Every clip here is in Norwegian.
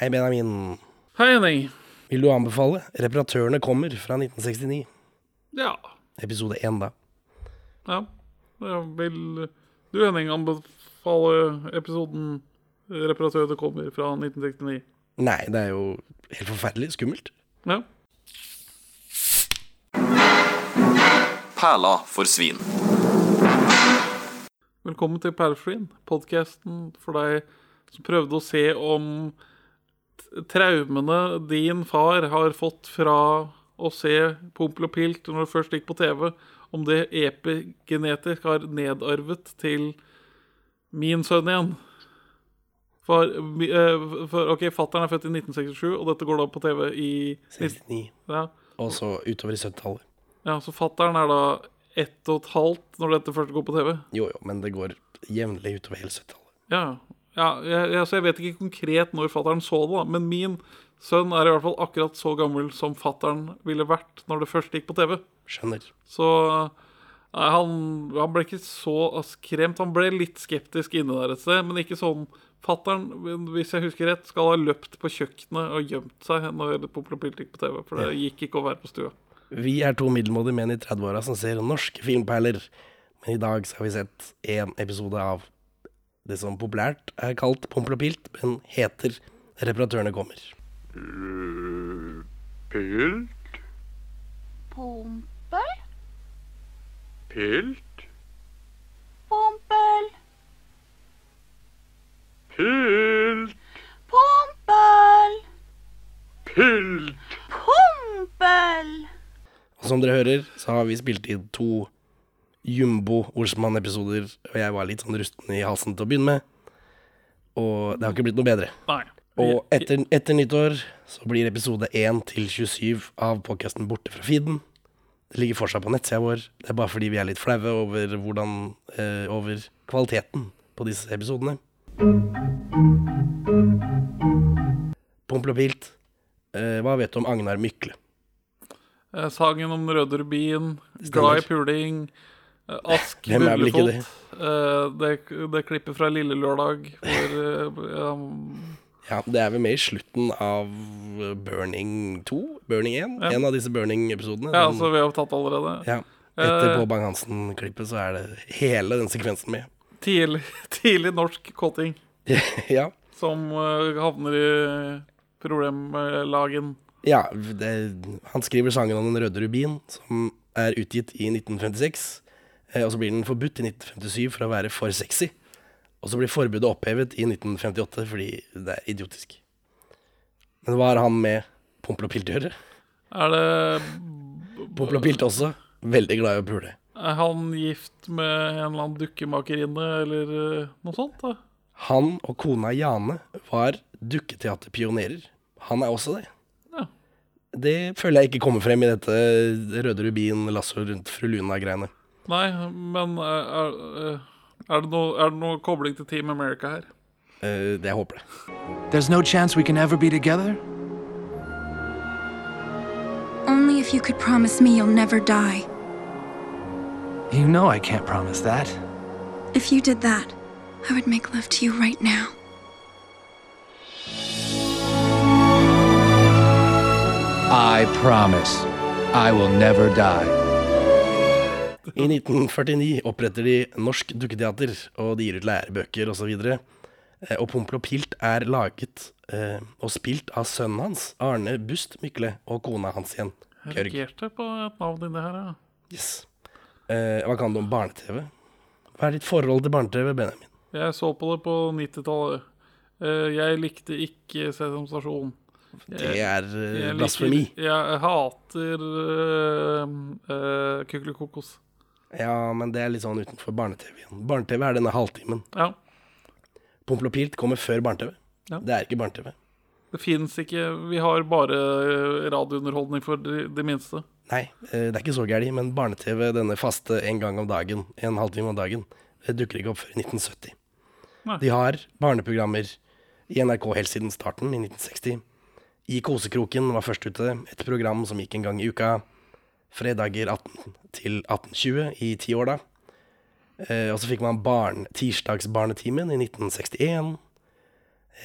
Hei, Benjamin. Hei, Henning. Vil du anbefale 'Reparatørene kommer' fra 1969? Ja. Episode 1, da. ja. Jeg vil du, Henning, anbefale episoden 'Reparatørene kommer' fra 1969? Nei, det er jo helt forferdelig skummelt. Ja. Perla for svin. Velkommen til Perlfrien, podkasten for deg som prøvde å se om traumene din far har fått fra å se Pompel og Pilt når det først gikk på TV, om det epigenetisk har nedarvet til min sønn igjen. For, eh, for OK, fattern er født i 1967, og dette går da på TV i 69. ja, Og så utover i 70-tallet. ja, så fattern er da ett og et halvt når dette først går på TV. Jo, jo, men det går jevnlig utover hele 70-tallet. Ja, ja jeg, altså jeg vet ikke konkret når fattern så det, da. Men min sønn er i hvert fall akkurat så gammel som fattern ville vært når det først gikk på TV. Skjønner. Så nei, han, han ble ikke så skremt. Han ble litt skeptisk inne der et sted, men ikke sånn Fattern, hvis jeg husker rett, skal ha løpt på kjøkkenet og gjemt seg når Pompel og gikk på TV, for det gikk ikke å være på stua. Vi er to middelmådige menn i 30-åra som ser norske filmperler. Men i dag så har vi sett én episode av det som populært er kalt Pompel og Pilt, men heter Reparatørene kommer. Pilt, Pompel? pilt, Pompel? pilt, Pompel? pilt. Pompel? Og som dere hører, så har vi spilt inn to Jumbo Olsmann-episoder, og jeg var litt sånn rusten i halsen til å begynne med. Og det har ikke blitt noe bedre. Nei. Og etter, etter nyttår så blir episode 1 til 27 av podkasten borte fra feeden. Det ligger fortsatt på nettsida vår. Det er bare fordi vi er litt flaue over, hvordan, eh, over kvaliteten på disse episodene. Pompel og Pilt, eh, hva vet du om Agnar Mykle? Eh, Sangen om den røde rubin, Stemmer. Glad i puling, Ask Hvem er Bullefot. eh, Det, det klippet fra Lille Lørdag hvor eh, ja, Det er vel med i slutten av Burning 2? Burning 1? Ja. En av disse Burning-episodene. ja, så vi har tatt allerede. ja. Etter På Bang-Hansen-klippet så er det hele den sekvensen med. Tidlig, tidlig norsk kåting ja. som eh, havner i problemlagen. Ja, det, han skriver sangen om Den røde rubin, som er utgitt i 1956. Eh, og så blir den forbudt i 1957 for å være for sexy. Og så blir forbudet opphevet i 1958 fordi det er idiotisk. Men hva har han med Pompel og Pilt å gjøre? Er det Pompel og Pilt også veldig glad i å pule. Er han gift med en eller annen dukkemakerinne, eller eh, noe sånt? da? Han og kona Jane var dukketeaterpionerer. Han er også det. Ja. Det føler jeg ikke kommer frem i dette Røde Rubin, lasso rundt fru Luna-greiene. Nei, men er, er, er, det noe, er det noe kobling til Team America her? Eh, det håper det. There's no chance we can ever be together? Only if you could promise me you'll never die. You know I can't promise that. If you did that, I would make love to you right now. I promise I will never die. I 1949 oppretter de Norsk Dukketeater, og de gir ut lærebøker osv. Og, Eh, og Pompel og Pilt er laget eh, og spilt av sønnen hans, Arne Bust Mykle, og kona hans igjen, Jeg reagerte på et navn inni her, ja. Yes. Eh, hva kan du om barne-TV? Hva er ditt forhold til barne-TV, Benjamin? Jeg så på det på 90-tallet. Eh, Jeg likte ikke Sesam Stasjon. Det er blasfemi. Jeg. Jeg hater uh, uh, Kykelikokos. Ja, men det er litt sånn utenfor barne-TV igjen. Barne-TV er denne halvtimen. Ja. Pompel og Pilt kommer før barne-TV. Ja. Det er ikke barne-TV. Det fins ikke Vi har bare eh, radiounderholdning for de, de minste. Nei, eh, det er ikke så gærent, men barne-TV, denne faste en gang om dagen, en halvtime om dagen, det dukker ikke opp før i 1970. Nei. De har barneprogrammer i NRK helt siden starten, i 1960. I Kosekroken var først ute, et program som gikk en gang i uka. Fredager 18 til 18.20 i ti år da. Eh, og så fikk man barn, tirsdagsbarnetimen i 1961.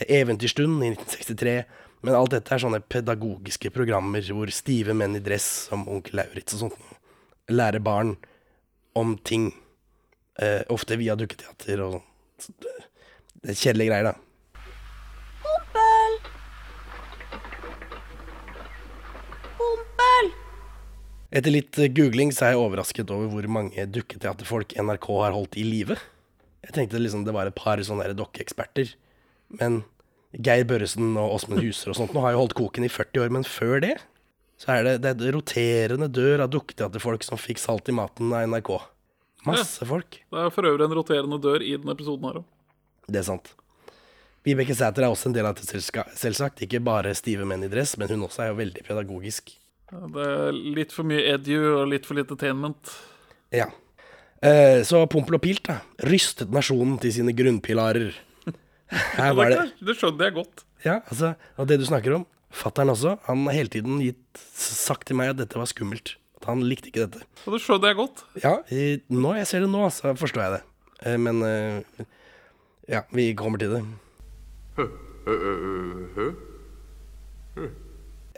Eventyrstund i 1963. Men alt dette er sånne pedagogiske programmer hvor stive menn i dress som onkel Lauritz og sånt lærer barn om ting. Eh, ofte via dukketeater og er kjedelige greier, da. Pompel! Pompel! Etter litt eh, googling så er jeg overrasket over hvor mange dukketeaterfolk NRK har holdt i live. Jeg tenkte liksom det var et par sånne dokkeeksperter. Men Geir Børresen og Åsmund Huser og sånt nå har jo holdt koken i 40 år, men før det så er det, det er et roterende dør av dukketeaterfolk som fikk salt i maten av NRK. Masse folk. Det er for øvrig en roterende dør i denne episoden her òg. Det er sant. Vibeke Sæter er også en del av det, selvsagt. Ikke bare stive menn i dress, men hun også er jo veldig pedagogisk. Det er litt for mye edu og litt for lite attainment. Ja. Eh, så Pompel og Pilt da, rystet nasjonen til sine grunnpilarer. Her var Det, det det skjønner jeg godt. Ja, altså, og det du snakker om, fattern også, han har hele tiden gitt, sagt til meg at dette var skummelt. At han likte ikke dette. Og det skjønner jeg godt. Ja, i, nå jeg ser det nå, så forstår jeg det. Eh, men eh, ja, vi kommer til det.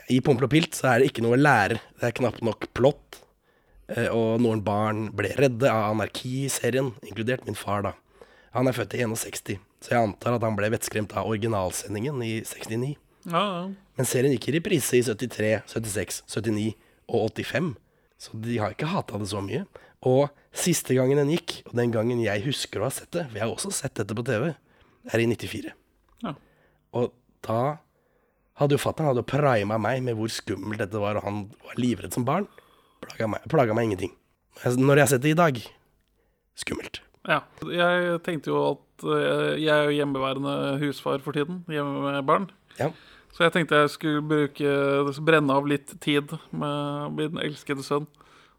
I Pompel og Pilt så er det ikke noe å lære. Det er knapt nok plott. Eh, og noen barn ble redde av anarki i serien, inkludert min far, da. Han er født i 61, så jeg antar at han ble vettskremt av originalsendingen i 69. Ja, ja. Men serien gikk i reprise i 73, 76, 79 og 85. Så de har ikke hata det så mye. Og siste gangen den gikk, og den gangen jeg husker å ha sett det, for jeg har også sett dette på TV, er i 94. Ja. Og da hadde jo fatter'n hadde prima meg med hvor skummelt dette var, og han var livredd som barn. Plaga meg, plaga meg ingenting. Når jeg har sett det i dag skummelt. Ja. Jeg tenkte jo at eh, jeg er jo hjemmeværende husfar for tiden, hjemme med barn. Ja. Så jeg tenkte jeg skulle bruke brenne av litt tid med min elskede sønn.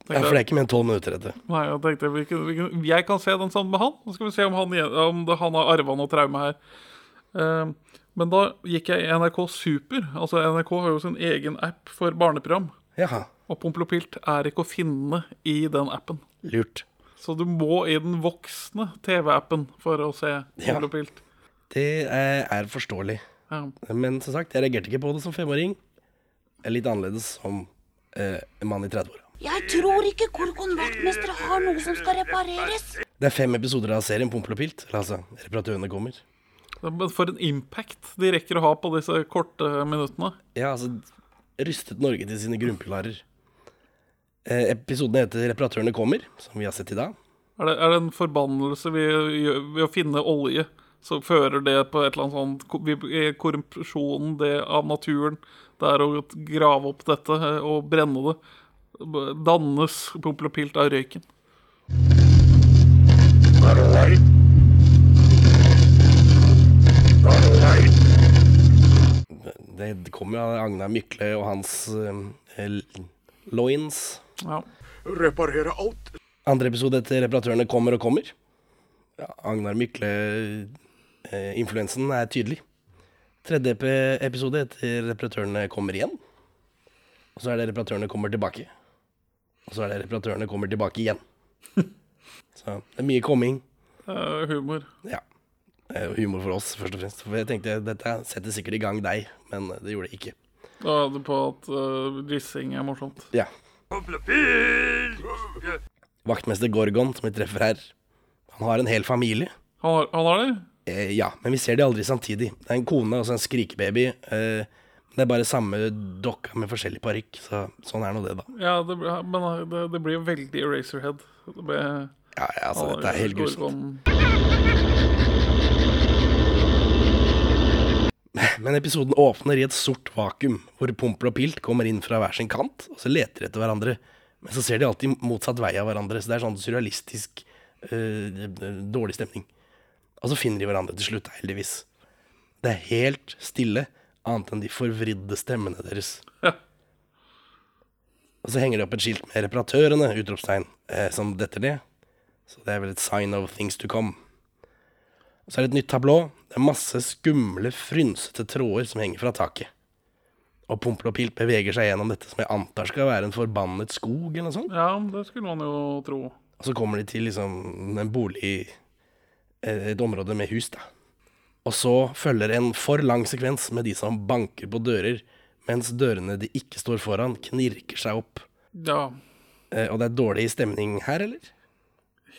ja, for det er ikke mer enn tolv minutter, etter. nei, jeg tenkte vi kunne, vi kunne, jeg kan se den sammen med han. Så skal vi se om han, om det, han har arva noe traume her. Eh, men da gikk jeg i NRK Super. Altså NRK har jo sin egen app for barneprogram. Jaha. Og Pompel og Pilt er ikke å finne i den appen. Lurt. Så du må i den voksne TV-appen for å se Ja. Pompel og Pilt. Det er, forståelig. Ja. Men som sagt, jeg reagerte ikke på det som femåring. Er litt annerledes som eh, en mann i 30-åra. Jeg tror ikke Korkon vaktmester har noe som skal repareres. Det er fem episoder av serien Pompel og Pilt. Altså, reparatørene kommer. Men for en impact de rekker å ha på disse korte minuttene. Ja, altså Rystet Norge til sine grunnpilarer. Eh, episoden heter 'Reparatørene kommer', som vi har sett i dag. Er det, er det en forbannelse ved, ved å finne olje? Så fører det på et eller annet eh, Korrupsjonen det av naturen. Det er å grave opp dette eh, og brenne det. Dannes Pompel og Pilt av røyken. Det, det kommer jo av Agnar Mykle og hans eh, loins. Ja. Reparere alt. Andre episode etter 'Reparatørene kommer og kommer'. Ja, Agnar Mykle-influensen er tydelig. Tredje episode etter 'Reparatørene kommer igjen'. Og så er det 'Reparatørene kommer tilbake'. Og så er det 'Reparatørene kommer tilbake igjen'. Så det er mye komming. Uh, humor. Ja. Det er jo humor for oss, først og fremst. For jeg tenkte dette setter sikkert i gang deg, men det gjorde det ikke. Da er det på at uh, er morsomt. Ja. Vaktmester Gorgon, som vi treffer her, han har en hel familie. Han har, han har det? Eh, ja, men vi ser de aldri samtidig. Det er en kone og så en skrikebaby. Eh, det er bare samme dokka med forskjellig parykk, så sånn er nå det, da. Ja, det, men uh, det, det blir jo veldig Eraserhead. Det blir, Ja, ja, altså, dette er helt grusomt. Men episoden åpner i et sort vakuum, hvor Pompel og Pilt kommer inn fra hver sin kant, og så leter de etter hverandre. Men så ser de alltid motsatt vei av hverandre, så det er sånn surrealistisk øh, dårlig stemning. Og så finner de hverandre til slutt, heldigvis. Det er helt stille, annet enn de forvridde stemmene deres. Ja. Og så henger de opp et skilt med 'Reparatørene', utropstegn, eh, som detter ned. Så det er vel et sign of things to come. Og så er det et nytt tablå. Det er masse skumle, frynsete tråder som henger fra taket. Og Pompel og Pilt beveger seg gjennom dette som jeg antar skal være en forbannet skog, eller noe sånt. ja, det skulle man jo tro. Og så kommer de til liksom en bolig eh, Et område med hus, da. Og så følger en for lang sekvens med de som banker på dører, mens dørene de ikke står foran, knirker seg opp. Ja. Eh, og det er dårlig stemning her, eller?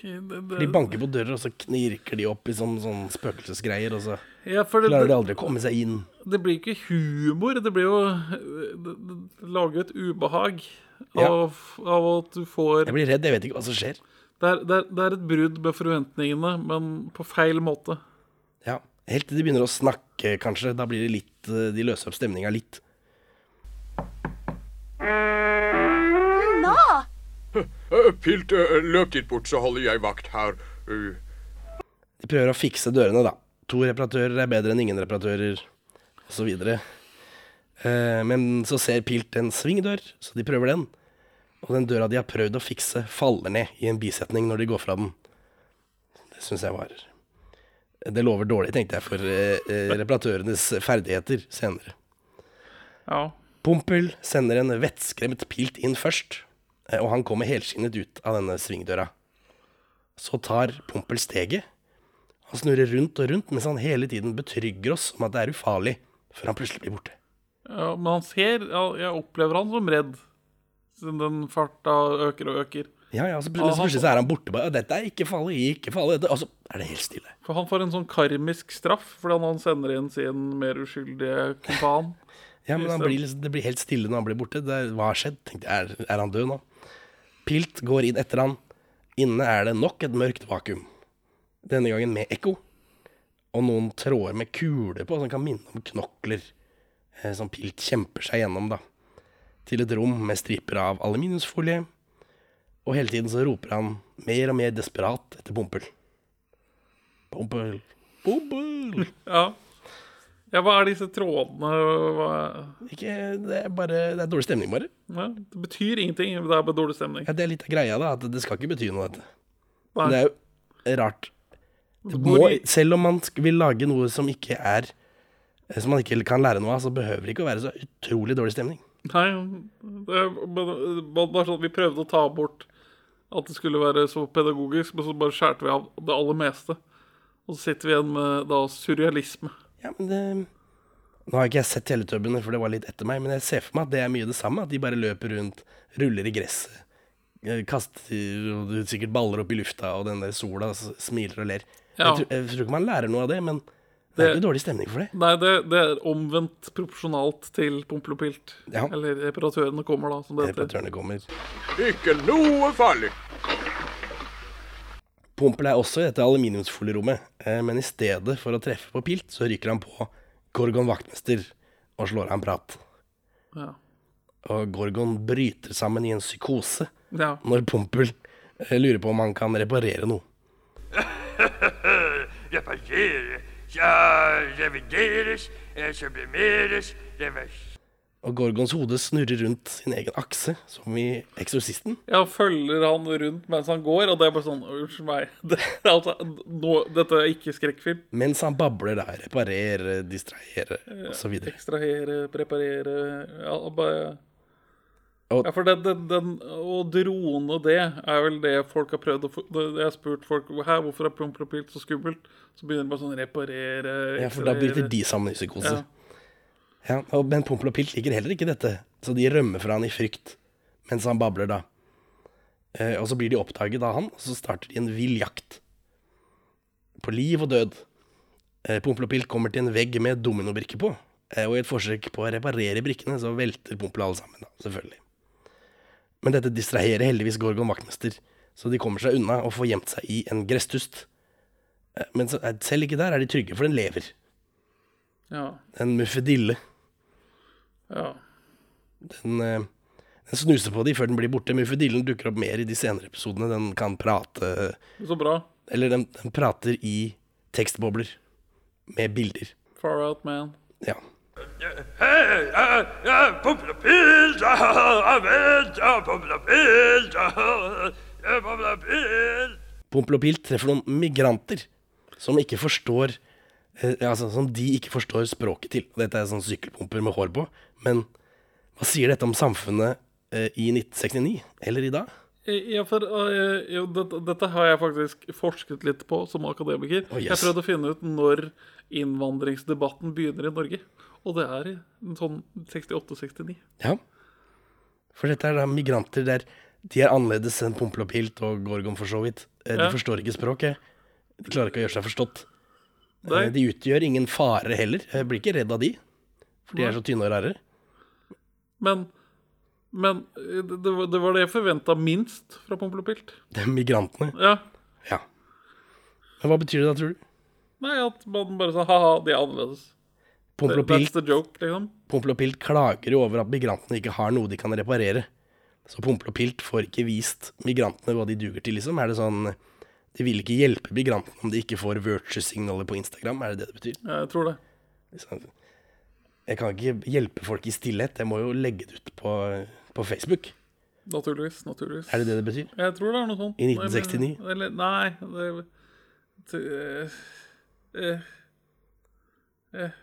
De banker på dører, og så knirker de opp i sånn, sånn spøkelsesgreier, og så ja, klarer de aldri å komme seg inn. det blir ikke humor. Det blir jo det et ubehag Ja. av, av at du får Jeg blir redd, jeg vet ikke hva som skjer. det er, det, er, det er et brudd med forventningene, men på feil måte. Ja, Helt til de begynner å snakke, kanskje. Da blir det litt eh, De løser opp stemninga litt. Nå! Eh, Pilt, eh, løp dit bort, så holder jeg vakt her. De prøver å fikse dørene, da. To reparatører er bedre enn ingen reparatører, osv. Eh, men så ser Pilt en svingdør, så de prøver den. Og den døra de har prøvd å fikse, faller ned i en bisetning når de går fra den. Det syns jeg var Det lover dårlig, tenkte jeg, for reparatørenes ferdigheter senere. Ja. Pompel sender en vettskremt Pilt inn først, og han kommer helskinnet ut av denne svingdøra. Så tar Pompel steget. Han snurrer rundt og rundt mens han hele tiden betrygger oss om at det er ufarlig, før han plutselig blir borte. ja. Men han ser Jeg opplever han som redd, siden den farta øker og øker. Ja, ja, så Ah, plutselig, så er han borte. Bare, 'Dette er ikke farlig, ikke farlig.' Og så er det helt stille. For han får en sånn karmisk straff fordi han sender inn sin mer uskyldige kumpan. Ja, men blir, liksom- det blir helt stille når han blir borte. Det er, hva har skjedd? Tenkte jeg, er, er han død nå? Pilt går inn etter han. Inne er det nok et mørkt vakuum. Denne gangen med ekko. Og noen tråder med kuler på som kan minne om knokler. Eh, som Pilt kjemper seg gjennom, da. Til et rom med striper av aluminiumsfolie. Og hele tiden så roper han mer og mer desperat etter Pompel. Pompel, Pompel. Ja. Ja, hva er disse trådene? Hva Ikke, det er bare Det er dårlig stemning, bare. ja, det betyr ingenting. Det er bare dårlig stemning. Ja, Det er litt av greia, da. At det skal ikke bety noe, dette. Det er jo rart. Må, selv om man vil lage noe som ikke er eh, Som man ikke kan lære noe av, så behøver det ikke å være så utrolig dårlig stemning. Nei, det bare bare sånn at vi prøvde å ta bort at det skulle være så pedagogisk, men så bare skjærte vi av det aller meste. Og så sitter vi igjen med da surrealisme. Ja, men det Nå har ikke jeg sett Teletubbiene, for det var litt etter meg, men jeg ser for meg at det er mye det samme. At de bare løper rundt, ruller i gresset, eh, kaster er sikkert baller opp i lufta, og den der sola smiler og ler. Ja. Jeg, tror, jeg tror ikke man lærer noe av det, men det Det- er ikke dårlig stemning for det. Nei, det, det er omvendt proporsjonalt til Pompel og Pilt. Ja. Eller reparatørene kommer, da, som det heter. Reparatørene kommer. Ikke noe farlig. Pompel er også i dette aluminiumsfolierommet, eh, men i stedet for å treffe på Pilt, så ryker han på Gorgon vaktmester og slår av en prat. Ja. Og Gorgon bryter sammen i en psykose ja. når Pompel eh, lurer på om han kan reparere noe. Reparere, ja, revideres, eh, sublimeres, revers. Og Gorgons hode snurrer rundt sin egen akse, som i Eksorsisten. Ja, følger han rundt mens han går, og det er bare sånn Unnskyld meg. Det, altså, nå, dette er ikke skrekkfilm. Mens han babler der. reparere, distrahere osv. Ekstrahere, preparere Ja, bare Og- Ja, for det, den, den, å drone det er vel det folk har prøvd å få Jeg har spurt folk Hæ, hvorfor er Pompel så skummelt. Så begynner de bare sånn reparere Ja, for da bryter de sammen i psykose. Ja. Ja, og, men Pompel og Pilt liker heller ikke dette, så de rømmer fra han i frykt mens han babler da. Eh, og så blir de oppdaget av han, og så starter de en vill jakt. På liv og død. Eh, Pompel og Pilt kommer til en vegg med dominobrikker på, eh, og i et forsøk på å reparere brikkene, så velter Pompel alle sammen, da, selvfølgelig. Men dette distraherer heldigvis Gorgon vaktmester, så de kommer seg unna og får gjemt seg i en gresstust. Eh, men selv ikke der er de trygge, for den lever. Ja. En muffedille. Ja. Den, eh, den snuser på de før den blir borte. Muffedillen dukker opp mer i de senere episodene. Den kan prate Så bra. Eller den, den prater i tekstbobler. Med bilder. Far out, man. Ja. Hei, og Pilt, ja, ja, Pompel og Pilt. Pompel og Pilt treffer noen migranter som ikke forstår eh, Altså som de ikke forstår språket til. Dette er sånn sykkelpumper med hår på. Men hva sier dette om samfunnet eh, i 1969? Eller i dag? Ja, for uh, jo, dette, dette har jeg faktisk forsket litt på som akademiker. Oh, yes. Jeg prøvde å finne ut når innvandringsdebatten begynner i Norge. Og det er sånn 68-69. Ja. For dette er da migranter der de er annerledes enn Pompel og Gorgon for så vidt. Eh, De Ja. forstår ikke språket. De klarer ikke å gjøre seg forstått. Nei. De utgjør ingen fare heller. Jeg blir ikke redd av de, for de er så tynne og rare. Men, men øh, det, det var- det jeg forventa minst fra Pompel og Pilt. Det er migrantene. Ja. Ja. Men hva betyr det da, tror du? Nei, at man bare sa ha-ha, de er annerledes. Pompel og That's Pilt, the joke, liksom. Pompel og Pilt klager jo over at migrantene ikke har noe de kan reparere. Så Pompel og Pilt får ikke vist migrantene hva de duger til, liksom. Er det sånn De vil ikke hjelpe migrantene om de ikke får virtue-signaler på Instagram, er det det det betyr? Ja, Jeg tror det. Liksom, Jeg kan ikke hjelpe folk i stillhet, jeg må jo legge det ut på, på Facebook. Naturligvis. naturligvis. Er det det det betyr? Jeg tror det er noe sånt. I 1969? Eller, eller nei det, eh, eh,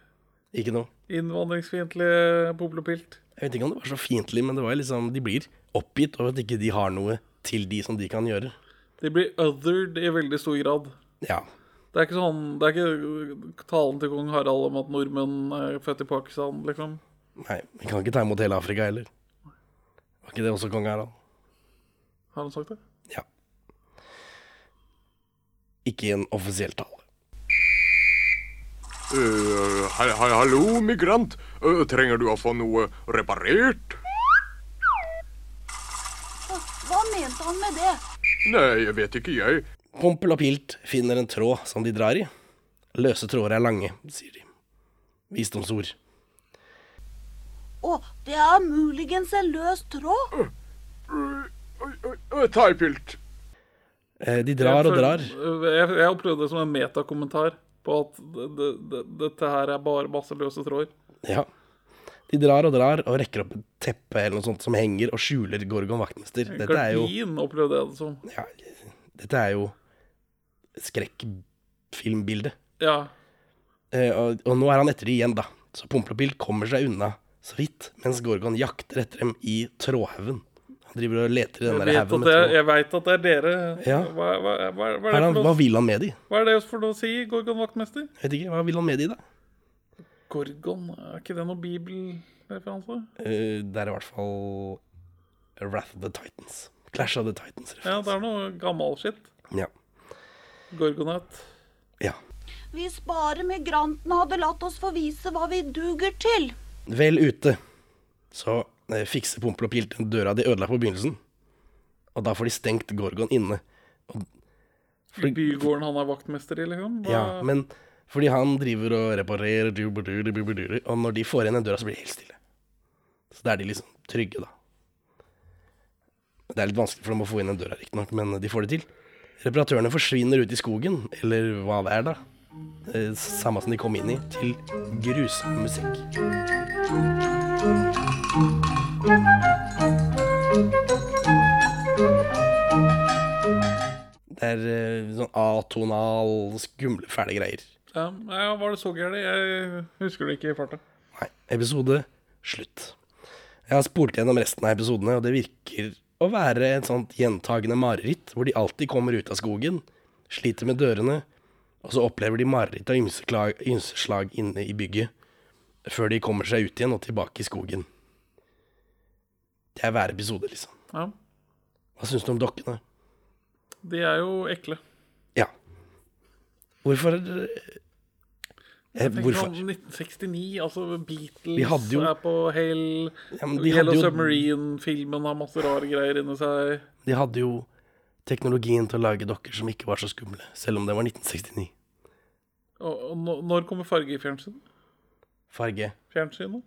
Ikke noe. Innvandringsfiendtlig Pompel. Jeg vet ikke om det var så fiendtlig, men det var liksom De blir oppgitt over at ikke de har noe til de som de kan gjøre. De blir othered i veldig stor grad. Ja. Det er ikke sånn Det er ikke talen til kong Harald om at nordmenn er født i Pakistan, liksom. Nei, vi kan ikke ta imot hele Afrika heller. Var ikke det også kong Harald? Har han sagt det? Ja. Ikke i en offisiell tale. Uh, hei, hei, hallo, migrant. Uh, trenger du å få noe reparert? Hva mente han med det? Nei, jeg vet ikke, jeg. Pompel og Pilt finner en tråd som de drar i. Løse tråder er lange, sier de. Visdomsord. Å, det er muligens en løs tråd. Ta i pilt. Eh, De drar og drar. Jeg, jeg opplevde det som en metakommentar på at det, det, det, dette her er bare masse løse tråder. Ja. De drar og drar og rekker opp et teppe eller noe sånt som henger og skjuler Gorgon vaktmester. Dette er jo, Gardin opplevde jeg det som. ja, dette er jo skrekkfilmbilde. Ja. Eh, og, og nå er han etter de igjen, da. Så Pompelopil kommer seg unna så vidt, mens Gorgon jakter etter dem i trådhaugen. Han driver og leter i den der haugen med tråd. jeg vet at det er dere. Ja. Hva, hva, hva, hva, er er det han, hva vil han med de? hva er det for noe å si, Gorgon vaktmester? Jeg vet ikke, hva vil han med de, da? Gorgon, er ikke det noe bibelreferanse? Eh, det er i hvert fall Wrath of the Titans. Clash of the Titans. Ja, det er noe gammel shit. Ja. Gorgonet. ja. Hvis bare migrantene hadde latt oss få vise hva vi duger til. Vel ute så eh, fikser Pompel og Pilt den døra de ødela på begynnelsen. Og da får de stengt Gorgon inne. Og, I bygården han er vaktmester i, liksom. Hva- ja, men fordi han driver og reparerer, og når de får igjen den døra, så blir det helt stille. Så da er de liksom trygge, da. Det er litt vanskelig for dem å få inn den døra, riktignok, men de får det til. Reparatørene forsvinner ut i skogen, eller hva det er, da. Eh, Samme som de kom inn i, til grusom musikk. Det er eh, sånn atonal, skumle, fæle greier. Ja, ja, var det så gærent? Jeg husker det ikke i farta. Nei, episode slutt. Jeg har spolt gjennom resten av episodene, og det virker å være et sånt gjentagende mareritt, hvor de alltid kommer ut av skogen, sliter med dørene, og så opplever de mareritt av ymseslag, inne i bygget, før de kommer seg ut igjen og tilbake i skogen. Det er hver episode, liksom. Ja. Hva syns du om dokkene? De er jo ekle. Ja. Hvorfor er tenker Hvorfor? sånn 1969, altså Beatles jo- er på Hell Ja, Yellow jo- Submarine-filmen har masse rare greier inni seg. De hadde jo teknologien til å lage dokker som ikke var så skumle, selv om det var 1969. Og, og når kommer farge i fjernsyn? Farge Fjernsynet?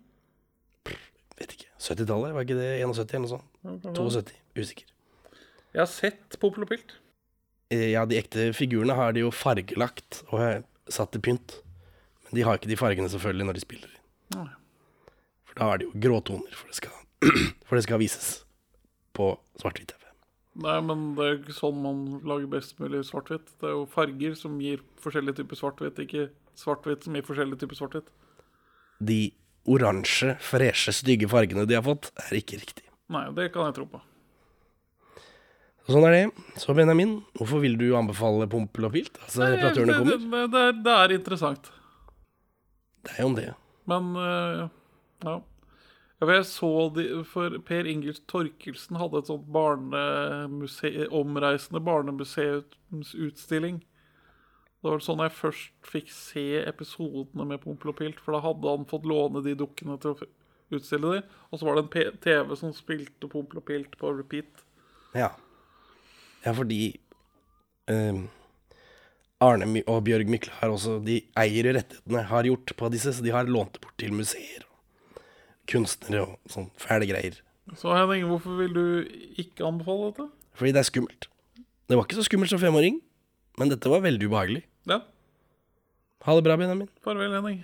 Vet ikke. 70-tallet, var ikke det 71 eller noe sånt? Ja, 72. Usikker. Jeg har sett Pompel og Pilt. Eh, Ja, de ekte figurene har de jo fargelagt og satt til pynt. De har ikke de fargene selvfølgelig når de spiller. Nei. For da er det jo gråtoner, for det skal, for det skal vises på svart-hvitt TV. Nei, men det er jo ikke sånn man lager best mulig svart-hvitt. Det er jo farger som gir forskjellige typer svart-hvitt, ikke svart-hvitt som gir forskjellige typer svart-hvitt. De oransje, freshe, stygge fargene de har fått, er ikke riktig. Nei, det kan jeg tro på. Sånn er det. Så Benjamin, hvorfor vil du anbefale Pompel og Pilt? Altså, Nei, det, det, det, er- det er interessant. Det er jo om det. Men uh, ja. jeg så de, for Per Ingers Torkelsen hadde et sånt barnemuse, omreisende barnemuseumsutstilling. Det var sånn jeg først fikk se episodene med Pompel og Pilt, for da hadde han fått låne de dukkene til å utstille de. Og så var det en TV som spilte Pompel og Pilt på repeat. Ja. Ja, fordi eh, Arne og Bjørg Mykle har også De eier rettighetene, har gjort på disse, så de har lånt det bort til museer og kunstnere og sånn fæle greier. Så Henning, hvorfor vil du ikke anbefale dette? Fordi det er skummelt. Det var ikke så skummelt som femåring, men dette var veldig ubehagelig. Ja, Ha det bra, Benjamin. farvel, Henning.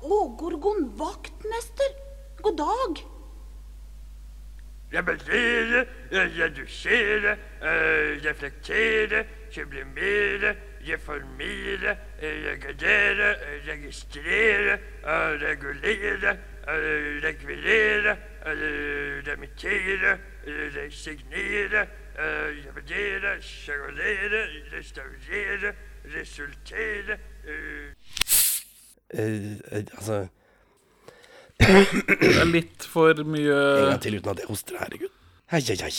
Å, Gorgon vaktmester. God dag. Reparere, redusere, eh, reflektere, sublimere, reformere, eh, regredere, eh, registrere, regulere, rekvirere, remittere, resignere, revidere, sjarolere, restaurere, resultere altså Det er litt for mye En gang til uten at jeg hoster. Herregud. Hei, hei, hei.